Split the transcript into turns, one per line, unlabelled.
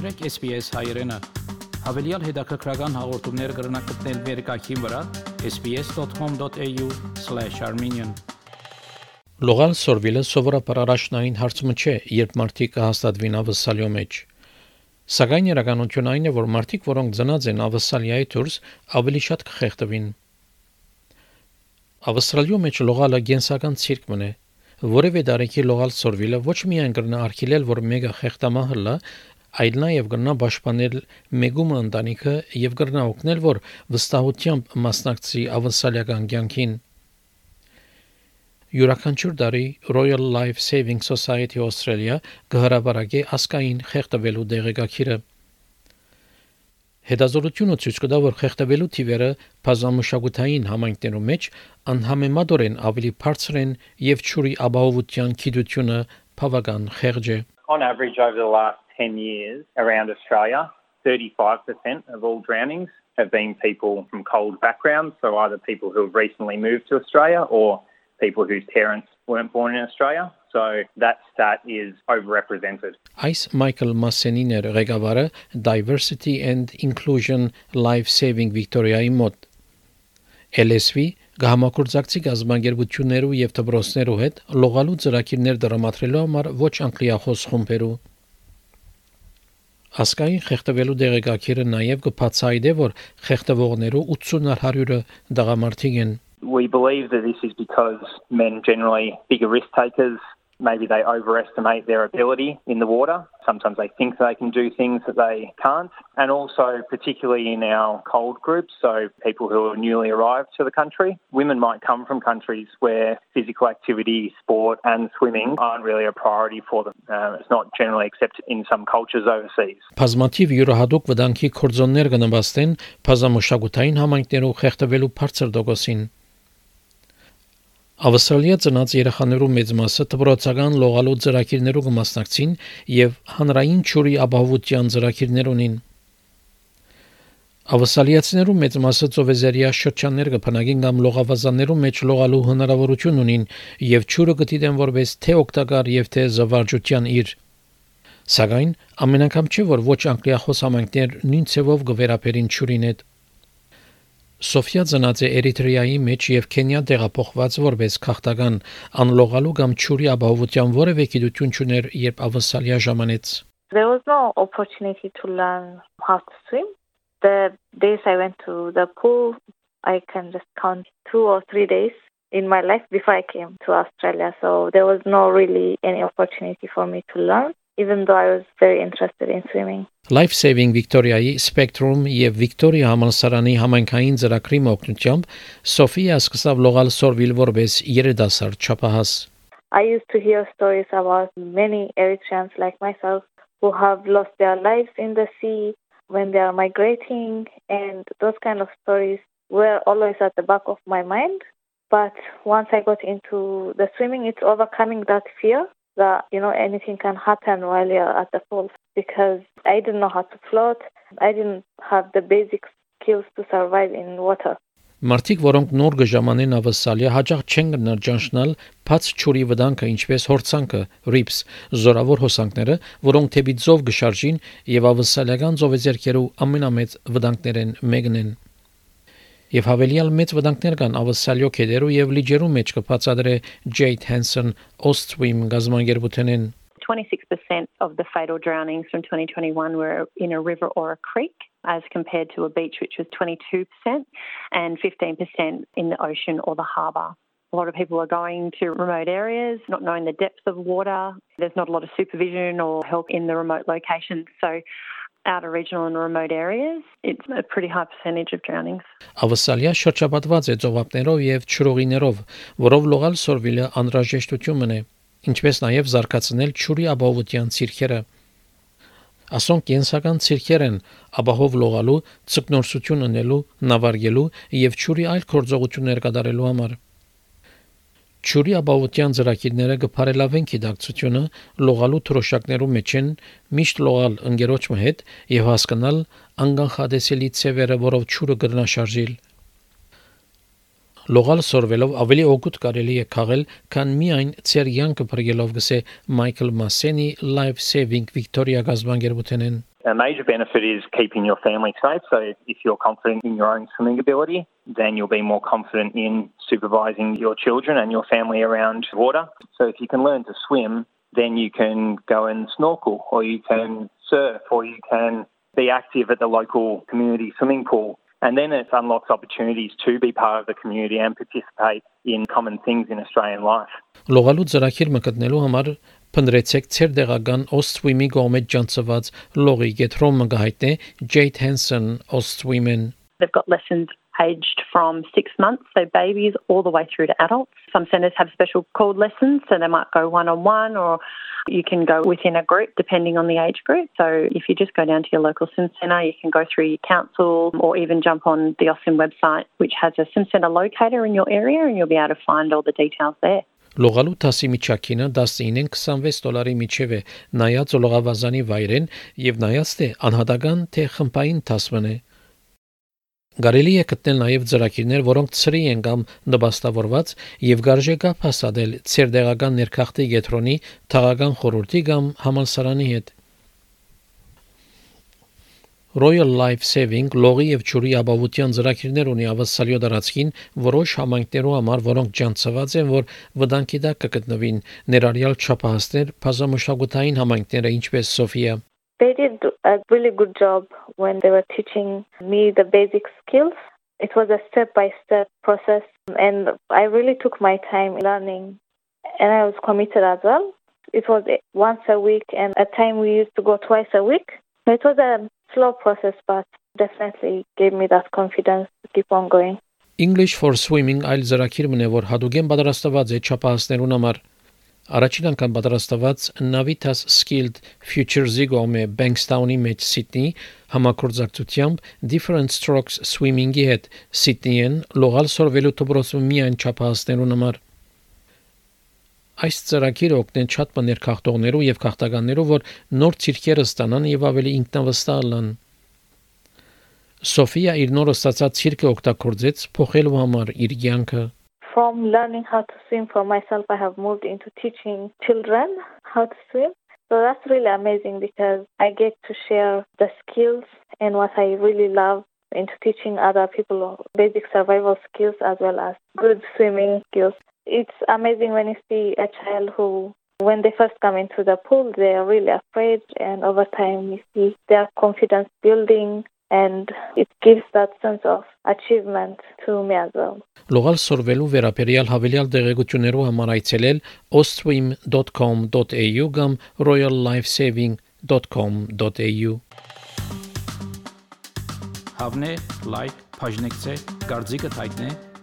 Մաղթրեք SPS հայրենը։ Հավելյալ հետաքրքրական հաղորդումներ կգրնակցնել վերկայքին վրա sps.com.au/armenian
Լողալ սորվիլը սովորաբար առաջնային հարցումը չէ, երբ մարդիկ կհաստատվին ավսալյո մեջ։ Սակայն իրականությունն այն է, որ մարդիկ, որոնք ծնած են ավսալիայի դուրս, ավելի շատ կխեղդվին։ Ավստրալիո մեջ լողալը գենսական ցիրկ մնե, որևէ դարեկի լողալ սորվիլը ոչ միայն կրնա արխիլել, որ մեգա խեղտամահ լա, այլ նաև կրնա պաշտպանել մեգումը ընտանիքը եւ կրնա օգնել, որ վստահությամբ մասնակցի ավսալական կյանքին։ Յուրաքանչյուր տարի Royal Life Saving Society Australia կհրաբարակի ասկային խեղդվելու դեղեկագիրը Հետազոտությունը ցույց կտա, որ խեղդվելու թիվերը բազմամշակութային համայնքներում մեջ անհամեմատորեն ավելի բարձր են եւ ճուրի ապահովության քիդությունը բավական խեղճ է։
On average over the last 10 years around Australia, 35% of all drownings have been people from cold backgrounds, so either people who have recently moved to Australia or people whose parents weren't born in Australia. So that stat is overrepresented.
Այս Մայքլ Մասենին էր ղեկավարը Diversity and Inclusion Life Saving Victoria-ի մոտ։ LSV գահամակորձակցի գազբանգերություններու եւ դպրոցներու հետ լողալու ծրագիրներ դրամատրելու համար ոչ անգլիախոս խումբերու Ասկային խեղդվելու դեղեկագիրը նաև կբացահայտե, որ խեղդվողներու 80-ը 100-ը դղամարդիկ են։
We believe that this is because men generally bigger risk takers. Maybe they overestimate their ability in the water. Sometimes they think they can do things that they can't. And also, particularly in our cold groups, so people who are newly arrived to the country, women might come from countries where physical activity, sport, and swimming aren't really a priority for them. Uh, it's not generally accepted in some cultures overseas.
Բազմաթիվ յուրահատուկ վտանգի կորձոններ կնվաստեն բազմամշակութային համայնքներով խեղդվելու բարձր դոգոսին։ Ավստրալիա ծնած երեխաներու մեծ մասը դպրոցական լողալու ծրագիրներով կմասնակցին եւ հանրային ճուրի ապահովության ծրագիրներ ունին։ Ավստրալիացիներու մեծ մասը ծովեզերիա շրջաններ կփնագին կամ լողավազաններու մեջ լողալու հնարավորություն ունին եւ ճուրը գտիդեն որպես թե օգտակար եւ թե զվարճության իր Սակայն ամեն անգամ չէ որ ոչ անգլիախոս համայնքներ նույն ցևով կվերապերին ճուրին հետ Սոֆիա ծնած է Էրիտրեայի մեջ եւ Քենիա տեղափոխված որպես քաղաքական անլողալու կամ ճուրի ապահովության որևէ գիտություն չուներ, երբ ավսալիա ժամանեց։
There was no opportunity to learn how to swim. The days I went to the pool, I can just count two or three days in my life before I came to Australia. So there was no really any opportunity for me to learn. even though I was very interested in swimming.
Life Saving Victoria-ի Spectrum եւ Victoria համալսարանի համայնքային ծրագրի օգնությամբ Սոֆիա սկսավ լողալ Սորվիլ որպես երիտասարդ չափահաս։
I used to hear stories about many Eritreans like myself who have lost their lives in the sea when they are migrating and those kind of stories were always at the back of my mind. But once I got into the swimming, it's overcoming that fear that you know anything can happen while you're at the pool because I didn't know how to float. I didn't have the basic skills to survive in water.
Մարդիկ, որոնք նոր գժամանեն ավսալիա, հաջող չեն գնար ճանչնալ բաց ճուրի վտանգը, ինչպես հորցանքը, ռիփս, զորավոր հոսանքները, որոնք թեպի ծով գշարժին եւ ավսալիական ծովեզերքերու ամենամեծ վտանգներեն մեկն են եւ հավելյալ մեծ վտանգներ կան ավսալյո քեդերու եւ լիջերու մեջ կբացատրե Jade Hansen Ostwim գազամագերբութենեն
26% of the fatal drownings from 2021 were in a river or a creek, as compared to a beach, which was 22%, and 15% in the ocean or the harbour. A lot of people are going to remote areas, not knowing the depth of water. There's not a lot of supervision or help in the remote locations. So outer regional and remote areas, it's a pretty high percentage of drownings.
Ավսալիա շրջապատված է ծովափներով եւ ճրողիներով, որով լողալ սորվիլը անհրաժեշտություն մնե, ինչպես նաեւ զարգացնել ճուրի ապահովության ցիրքերը։ Ասոնք կենսական ցիրքեր են ապահով լողալու, ցկնորսություն ունելու, նավարկելու եւ ճուրի այլ գործողություններ կատարելու համար։ Ճուրի ապահովության ծրագիրները կփարելավեն գիտակցությունը լողալու թրոշակներու մեջ են միշտ լողալ ընկերոջ հետ եւ հասկանալ անգանխադեսելի ծևերը, որով ճուրը կգնաշարժիլ։ Լողալ սորվելով ավելի օգուտ կարելի է քաղել, քան միայն ծեր յանքը բրգելով գսե Մայքլ Մասենի Life Saving Victoria գազբանգերբութենեն։
A major benefit is keeping your family safe. So if you're confident in your own swimming ability, then you'll be more confident in supervising your children and your family around water. So if you can learn to swim, then you can go and snorkel or you can surf or you can be active at the local community swimming pool. And then it unlocks opportunities to be part of the community and participate in common things in Australian life.
Լողալու ծրագիր մկտնելու համար Փնտրեցեք ցեր դեղական Ostwimi գոմեջ ջանցված լողի գետրոմը գահիտնե Jade Hansen Ostwimen
They've got lessons aged from six months, so babies, all the way through to adults. Some centres have special called lessons, so they might go one on one or you can go within a group depending on the age group. So if you just go down to your local sim centre, you can go through your council or even jump on the OSIM website, which has a sim centre locator in your area, and you'll be able to find all the details there.
Լողալու տասի միջակինը 19-ին 26 դոլարի միջև է նայած լողավազանի վայրեն եւ նայած թե անհատական թե խմբային տասմն է Գարելի է գտնել նաև ծրագիրներ, որոնք ծրի են կամ նպաստավորված եւ գարժե կապ հասադել ցերդեղական ներքախտի գետրոնի, թաղական խորհրդի կամ համալսարանի հետ։ Royal Life Saving լողի եւ ջուրի ապահովության ծրագիրներ ունի ավասալյո դարածքին որոշ համայնքներու համար, որոնք ջանցված են, որ վտանգի տակ կգտնվին, ներառյալ չափահասներ, բազմամշակութային համայնքները, ինչպես Սոֆիա։
They did a really good job when they were teaching me the basic skills. It was a step by step process, and I really took my time learning, and I was committed as well. It was once a week, and at time we used to go twice a week. It was a slow process, but definitely gave me that confidence to keep on going.
English for Swimming այլ ծրագիրն է, որ հadogen պատրաստված է չափահասներուն համար։ Առաջին անգամ պատրաստված Navitas Skilled Futures-ի գոմե Bankstown-ի մեջ Սիդնի համակորձակցությամբ Different Strokes Swimming-ի հետ Սիդնիեն լողալ սորվելու դպրոցում միայն չափահասներուն համար։ Այս ծրագիրը օգնեն շատ բաներ քաղտողներու եւ քաղտականներու, որ նոր ցիրքերը ստանան եւ ավելի ինքնավստահ լան։ Սոֆիա իր նոր ստացած ցիրկը օգտագործեց փոխելու համար իր կյանքը։
From learning how to swim for myself, I have moved into teaching children how to swim. So that's really amazing because I get to share the skills and what I really love into teaching other people basic survival skills as well as good swimming skills. It's amazing when you see a child who, when they first come into the pool, they are really afraid, and over time, you see their confidence building, and it gives that sense of achievement to me as well.
Լողալ սորվելու վերաբերյալ հավելյալ դեղեցություններով համար այցելել ostwim.com.au կամ royallifesaving.com.au
Հավնե լայք, բաժնեկցե, դարձիկը թայտնե,